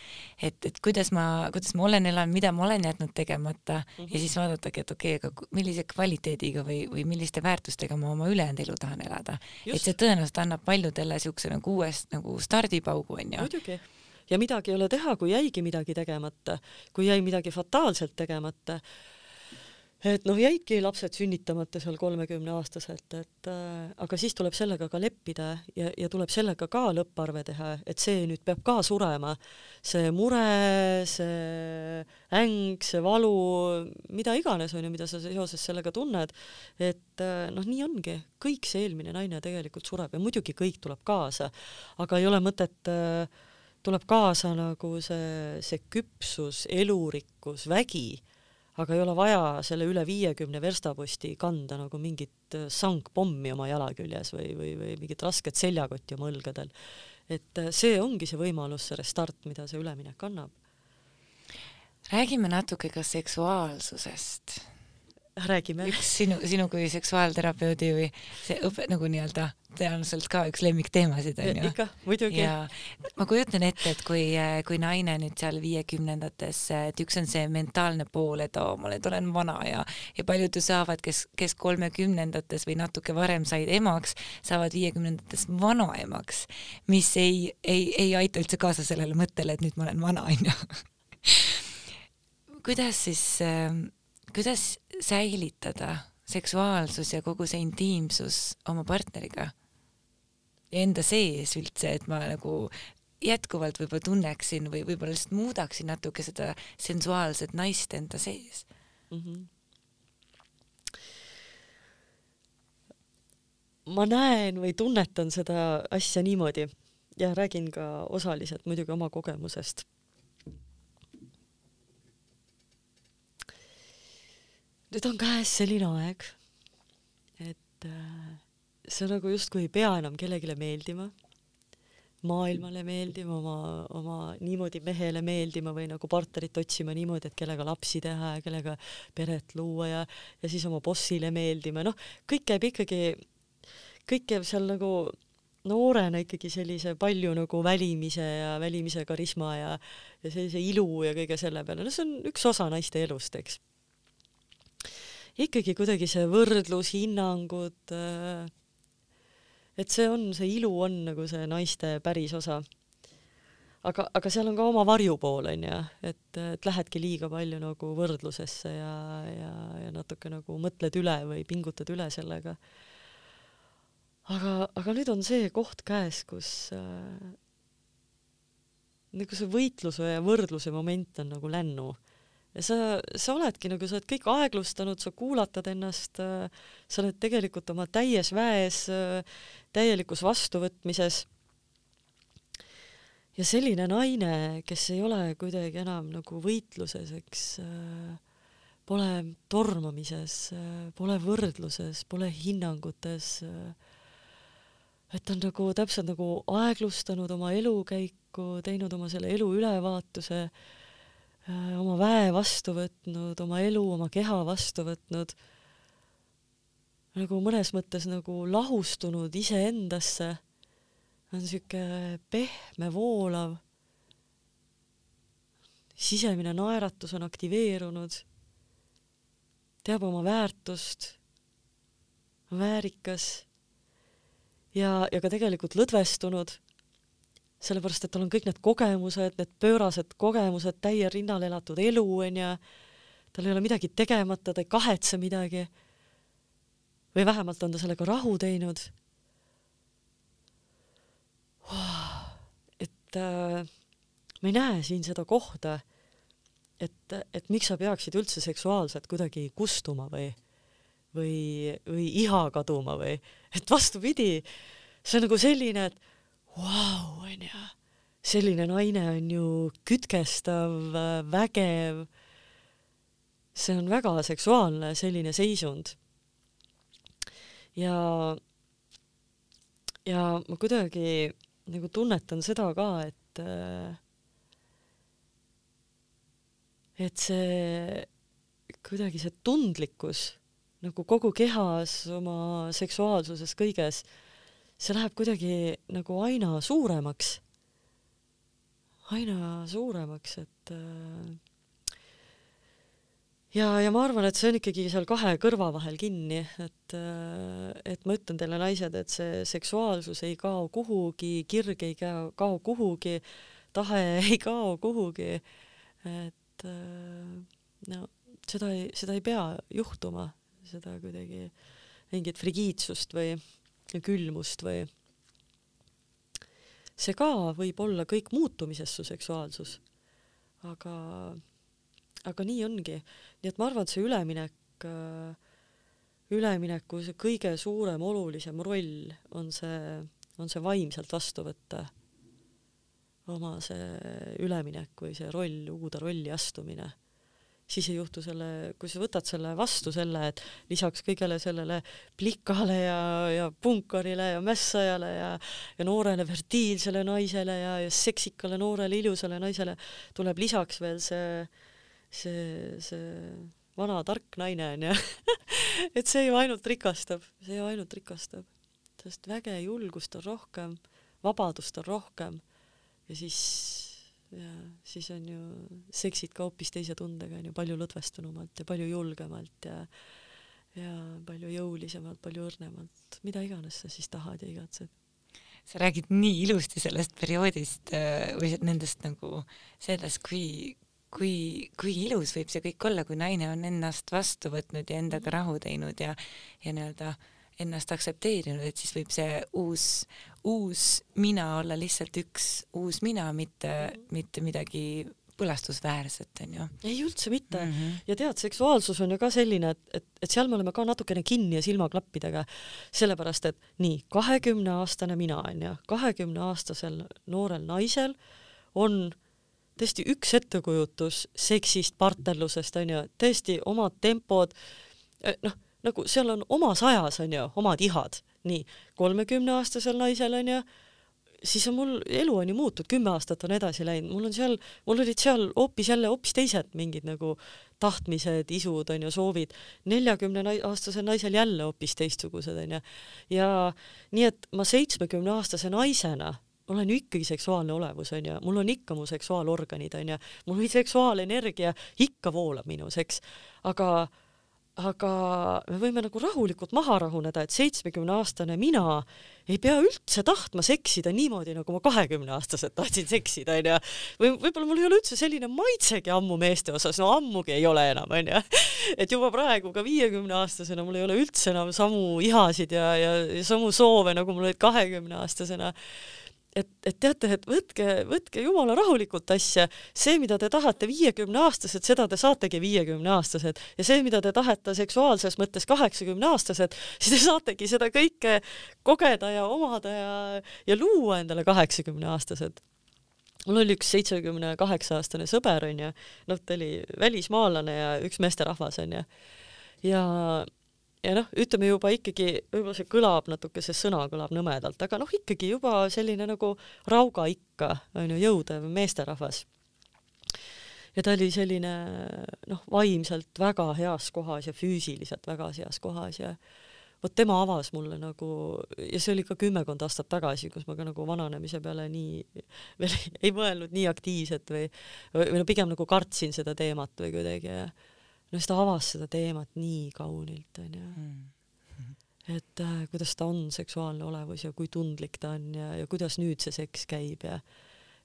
et, et kuidas ma, kuidas ma olen elanud, mida ma olen jätnud tegemata mm -hmm. ja siis vaadatagi, et okei okay,, aga millise kvaliteediga või, või milliste väärtustega ma oma ülejäänud elu tahan elada. et see tõenäoliselt annab paljudele siukse nagu uuest nagu stardipaugu onju. muidugi ja midagi ei ole teha, kui jäigi midagi tegemata, kui jäi midagi fataalselt tegemata et noh, jäidki lapsed sünnitamata seal kolmekümneaastaselt, et äh, aga siis tuleb sellega ka leppida ja, ja tuleb sellega ka lõpparve teha, et see nüüd peab ka surema. see mure, see äng, see valu, mida iganes on ju, mida sa seoses sellega tunned, et äh, noh, nii ongi, kõik see eelmine naine tegelikult sureb ja muidugi kõik tuleb kaasa, aga ei ole mõtet äh, tuleb kaasa nagu see, see küpsus, elurikkus, vägi aga ei ole vaja selle üle viiekümne verstaposti kanda nagu mingit äh, sangpommi oma jala küljes või, või, või mingit rasket seljakotti oma õlgadel. et äh, see ongi see võimalus, see restart, mida see üleminek annab. räägime natuke ka seksuaalsusest räägime. üks sinu, sinu kui seksuaalterapeudi või see õpe nagu nii-öelda tõenäoliselt ka üks lemmikteemasid onju. ikka, muidugi. ja ma kujutan ette, et kui, kui naine nüüd seal viiekümnendates, et üks on see mentaalne pool, et oo, ma nüüd olen vana ja, ja paljud ju saavad, kes, kes kolmekümnendates või natuke varem said emaks, saavad viiekümnendates vanaemaks, mis ei, ei, ei aita üldse kaasa sellele mõttele, et nüüd ma olen vana onju kuidas siis äh, kuidas säilitada seksuaalsus ja kogu see intiimsus oma partneriga ja enda sees üldse, et ma nagu jätkuvalt võib-olla tunneksin või võib-olla lihtsalt muudaksin natuke seda sensuaalset naist enda sees mm. -hmm. ma näen või tunnetan seda asja niimoodi ja räägin ka osaliselt muidugi oma kogemusest nüüd on käes selline aeg, et äh, sa nagu justkui ei pea enam kellelegi meeldima, maailmale meeldima, oma, oma niimoodi mehele meeldima või nagu partnerit otsima niimoodi, et kellega lapsi teha ja kellega peret luua ja, ja siis oma bossile meeldima, noh, kõik käib ikkagi, kõik käib seal nagu noorena ikkagi sellise palju nagu välimise ja välimise karisma ja, ja sellise ilu ja kõige selle peale, no see on üks osa naiste elust, eks ikkagi kuidagi see võrdlus, hinnangud äh,, et see on, see ilu on nagu see naiste päris osa. aga, aga seal on ka oma varjupool onju, et, et lähedki liiga palju nagu võrdlusesse ja, ja, ja natuke nagu mõtled üle või pingutad üle sellega. aga, aga nüüd on see koht käes, kus äh, nagu see võitluse ja võrdluse moment on nagu lännu ja sa, sa oledki nagu, sa oled kõik aeglustanud, sa kuulatad ennast, sa oled tegelikult oma täies väes, täielikus vastuvõtmises. ja selline naine, kes ei ole kuidagi enam nagu võitluses, eks, pole tormamises, pole võrdluses, pole hinnangutes, et ta on nagu täpselt nagu aeglustanud oma elukäiku, teinud oma selle elu ülevaatuse Äh, oma väe vastu võtnud, oma elu, oma keha vastu võtnud, nagu mõnes mõttes nagu lahustunud iseendasse, on sihuke pehme, voolav, sisemine naeratus on aktiveerunud, teab oma väärtust, väärikas. Ja, ja ka tegelikult lõdvestunud sellepärast et tal on kõik need kogemused, need pöörased kogemused, täie rinnal elatud elu, onju, tal ei ole midagi tegemata, ta ei kahetse midagi. või vähemalt on ta sellega rahu teinud. et äh, ma ei näe siin seda kohta, et, et miks sa peaksid üldse seksuaalselt kuidagi kustuma või, või, või iha kaduma või, et vastupidi, see on nagu selline, et vau, onju, selline naine on ju kütkestav, vägev. see on väga seksuaalne selline seisund. ja, ja ma kuidagi nagu tunnetan seda ka, et et see kuidagi see tundlikkus nagu kogu kehas, oma seksuaalsuses, kõiges see läheb kuidagi nagu aina suuremaks, aina suuremaks, et äh, ja, ja ma arvan, et see on ikkagi seal kahe kõrva vahel kinni, et, äh, et ma ütlen teile, naised, et see seksuaalsus ei kao kuhugi, kirg ei kao, kao kuhugi, tahe ei kao kuhugi, et äh, no seda ei, seda ei pea juhtuma, seda kuidagi mingit frigiidsust või külmust või see ka võib olla kõik muutumises, su seksuaalsus. aga, aga nii ongi. nii et ma arvan, et see üleminek, ülemineku see kõige suurem, olulisem roll on see, on see vaimselt vastu võtta oma see üleminek või see roll, uude rolli astumine siis ei juhtu selle, kui sa võtad selle vastu selle, et lisaks kõigele sellele plikale ja, ja punkarile ja mässajale ja, ja noorele fertiilsele naisele ja, ja seksikale noorele ilusale naisele tuleb lisaks veel see, see, see vana tark naine onju et see ju ainult rikastab, see ju ainult rikastab, sest väge, julgust on rohkem, vabadust on rohkem. Ja siis ja siis on ju seksid ka hoopis teise tundega, on ju, palju lõdvestunumalt ja palju julgemalt ja ja palju jõulisemalt, palju õrnemalt, mida iganes sa siis tahad ja igatsed. sa räägid nii ilusti sellest perioodist äh, või nendest nagu sellest, kui, kui, kui ilus võib see kõik olla, kui naine on ennast vastu võtnud ja endaga rahu teinud ja, ja nii-öelda ennast aktsepteerinud, et siis võib see uus, uus mina olla lihtsalt üks uus mina, mitte, mitte midagi põlastusväärset, onju. ei üldse mitte mm. -hmm. ja tead, seksuaalsus on ju ka selline, et, et, et seal me oleme ka natukene kinni ja silmaklappidega, sellepärast et nii, kahekümneaastane mina onju, kahekümne aastasel noorel naisel on tõesti üks ettekujutus seksist, partnerlusest onju, tõesti omad tempod, eh, noh nagu seal on omas ajas on ju omad ihad, nii kolmekümneaastasel naisel on ju, siis on mul elu on ju muutunud, kümme aastat on edasi läinud, mul on seal, mul olid seal hoopis jälle hoopis teised mingid nagu tahtmised, isud on ju, soovid. neljakümne aastasel naisel jälle hoopis teistsugused on ju. ja nii et ma seitsmekümne aastase naisena olen ju ikkagi seksuaalne olevus onju, mul on ikka mu seksuaalorganid onju, mul seksuaalenergia ikka voolab minus, eks, aga aga me võime nagu rahulikult maha rahuneda, et seitsmekümneaastane mina ei pea üldse tahtma seksida niimoodi, nagu ma kahekümneaastaselt tahtsin seksida, onju. või võib-olla mul ei ole üldse selline maitsegi ammu meeste osas, no ammugi ei ole enam, onju. et juba praegu ka viiekümneaastasena mul ei ole üldse enam samu ihasid ja, ja, ja samu soove, nagu mul olid kahekümneaastasena et, et teate, et võtke, võtke jumala rahulikult asja, see, mida te tahate viiekümneaastased, seda te saategi viiekümneaastased. Ja see, mida te tahate seksuaalses mõttes kaheksakümneaastased, siis te saategi seda kõike kogeda ja omada ja, ja luua endale kaheksakümneaastased. Mul oli üks seitsmekümne kaheksa aastane sõber onju, noh, ta oli välismaalane ja üks meesterahvas onju. ja ja noh, ütleme juba ikkagi, võib-olla see kõlab natuke, see sõna kõlab nõmedalt, aga noh, ikkagi juba selline nagu rauga ikka, on ju, jõudev meesterahvas. ja ta oli selline noh, vaimselt väga heas kohas ja füüsiliselt väga heas kohas ja vot tema avas mulle nagu, ja see oli ka kümmekond aastat tagasi, kus ma ka nagu vananemise peale nii veel ei mõelnud nii aktiivselt või, või no pigem nagu kartsin seda teemat või kuidagi ja no siis ta avas seda teemat nii kaunilt, onju. Mm.. et äh, kuidas ta on seksuaalne olevus ja kui tundlik ta on ja, ja kuidas nüüd see seks käib ja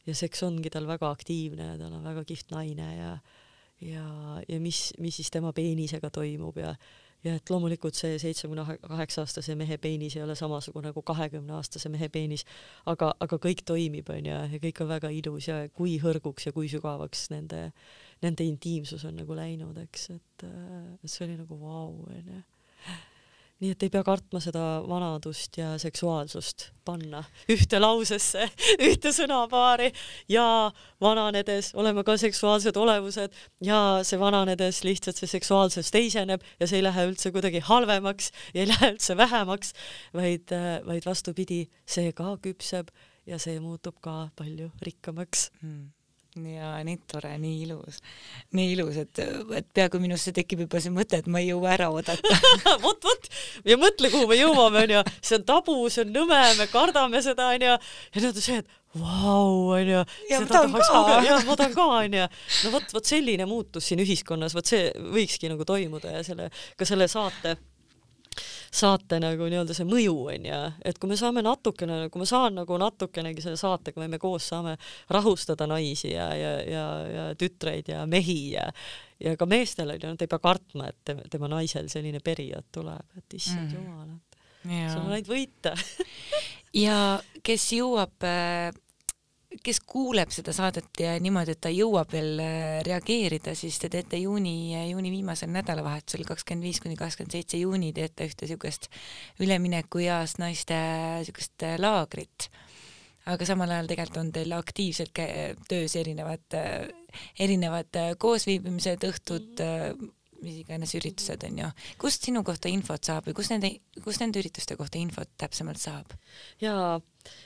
ja seks ongi tal väga aktiivne ja tal on väga kihvt naine ja ja, ja mis, mis siis tema peenisega toimub ja ja et loomulikult see seitsmekümne kaheksa aastase mehe peenis ei ole samasugune nagu kahekümne aastase mehe peenis, aga, aga kõik toimib, onju, ja kõik on väga ilus ja kui hõrguks ja kui sügavaks nende nende intiimsus on nagu läinud, eks, et see oli nagu vau, onju. nii et ei pea kartma seda vanadust ja seksuaalsust panna ühte lausesse, ühte sõnapaari. Ja vananedes oleme ka seksuaalsed olevused ja see vananedes lihtsalt see seksuaalsus teiseneb ja see ei lähe üldse kuidagi halvemaks ja ei lähe üldse vähemaks, vaid, vaid vastupidi, see ka küpseb ja see muutub ka palju rikkamaks. Mm ja nii tore, nii ilus, nii ilus, et, et peaaegu minusse tekib juba see mõte, et ma ei jõua ära oodata vot, vot ja mõtle, kuhu me jõuame, onju, see on tabu, see on nõme, me kardame seda, onju, ja nüüd on see, et vau, onju. ja ma tahan ka. ja ma tahan ka, onju. no vot, vot selline muutus siin ühiskonnas, vot see võikski nagu toimuda ja selle, ka selle saate saate nagu nii-öelda see mõju onju, et kui me saame natukene, kui ma saan nagu natukenegi selle saatega või me koos saame rahustada naisi ja, ja, ja, ja tütreid ja mehi ja ja ka meestel onju, nad ei pea kartma, et tema, tema naisel selline periood tuleb, et issand mm. jumal, et sul on ainult võita. Ja kes jõuab äh, kes kuuleb seda saadet ja niimoodi, et ta jõuab veel äh, reageerida, siis te teete juuni, juuni viimasel nädalavahetusel, kakskümmend viis kuni kakskümmend seitse juuni teete ühte niisugust üleminekueas naiste niisugust äh, laagrit. aga samal ajal tegelikult on teil aktiivselt töös erinevad, äh, erinevad koosviibimised, õhtud mm, -hmm mis iganes üritused on ju, kust sinu kohta infot saab või kus nende, kus nende ürituste kohta infot täpsemalt saab? jaa,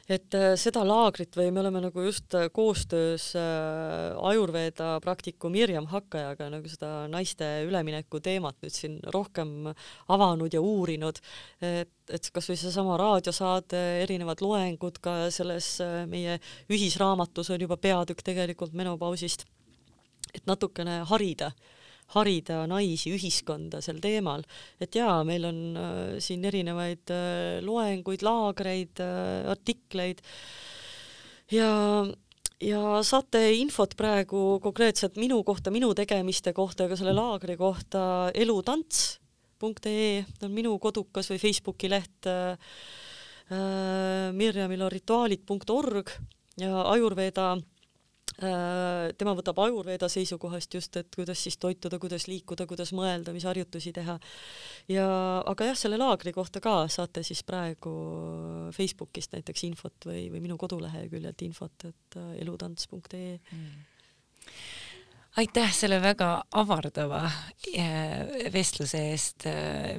et äh, seda laagrit või me oleme nagu just äh, koostöös äh, Ajurveeda praktiku Mirjam Hakkajaga nagu seda naiste ülemineku teemat nüüd siin rohkem avanud ja uurinud, et, et kasvõi seesama raadiosaade, erinevad loengud ka selles meie ühisraamatus on juba peatükk tegelikult menopausist, et natukene harida harida naisi, ühiskonda sel teemal. et jaa, meil on äh, siin erinevaid äh, loenguid, laagreid äh,, artikleid ja ja saate infot praegu konkreetselt minu kohta, minu tegemiste kohta ja ka selle laagri kohta elutants.ee on minu kodukas või Facebooki leht äh, äh Mirjamil on rituaalid.org ja Ajurveeda Äh, tema võtab ajurveeda seisukohast just, et kuidas siis toituda, kuidas liikuda, kuidas mõelda, mis harjutusi teha. ja aga jah, selle laagri kohta ka saate siis praegu Facebookist näiteks infot või, või minu koduleheküljelt infot, et äh, elutants.ee mm aitäh selle väga avardava äh, vestluse eest.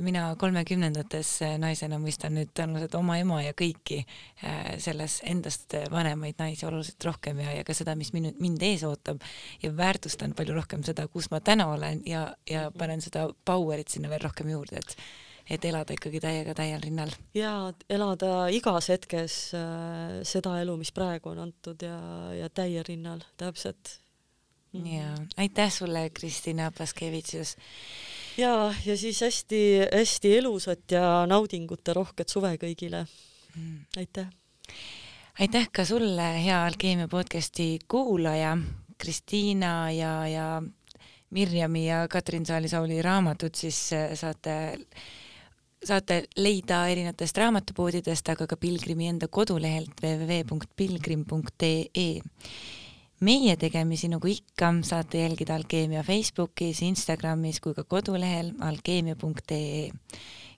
mina kolmekümnendates naisena mõistan nüüd tõenäoliselt oma ema ja kõiki äh, selles endast vanemaid naisi oluliselt rohkem ja, ja ka seda, mis mind, mind ees ootab ja väärtustan palju rohkem seda, kus ma täna olen ja, ja panen seda power'it sinna veel rohkem juurde, et et elada ikkagi täiega täiel rinnal. ja elada igas hetkes äh, seda elu, mis praegu on antud ja, ja täiel rinnal, täpselt ja aitäh sulle, Kristina Paskevitšus ja, ja siis hästi-hästi elusat ja naudingute rohket suve kõigile. aitäh! aitäh ka sulle, hea Alkeemia podcasti kuulaja, Kristiina ja, ja Mirjami ja Katrin Saali-Sauli raamatud siis äh, saate saate leida erinevatest raamatupoodidest, aga ka Pilgrimi enda kodulehelt www.pilgrim.ee meie tegemisi, nagu ikka, saate jälgida Alkeemia Facebookis, Instagramis kui ka kodulehel alkeemia.ee.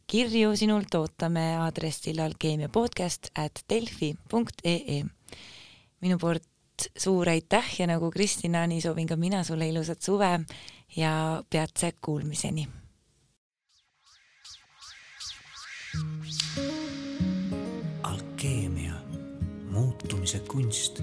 kirju sinult ootame aadressil alkeemiapodcast at delfi.ee. minu poolt suur aitäh ja nagu Kristina, nii soovin ka mina sulle ilusat suve ja peatse kuulmiseni alkeemia, muutumise kunst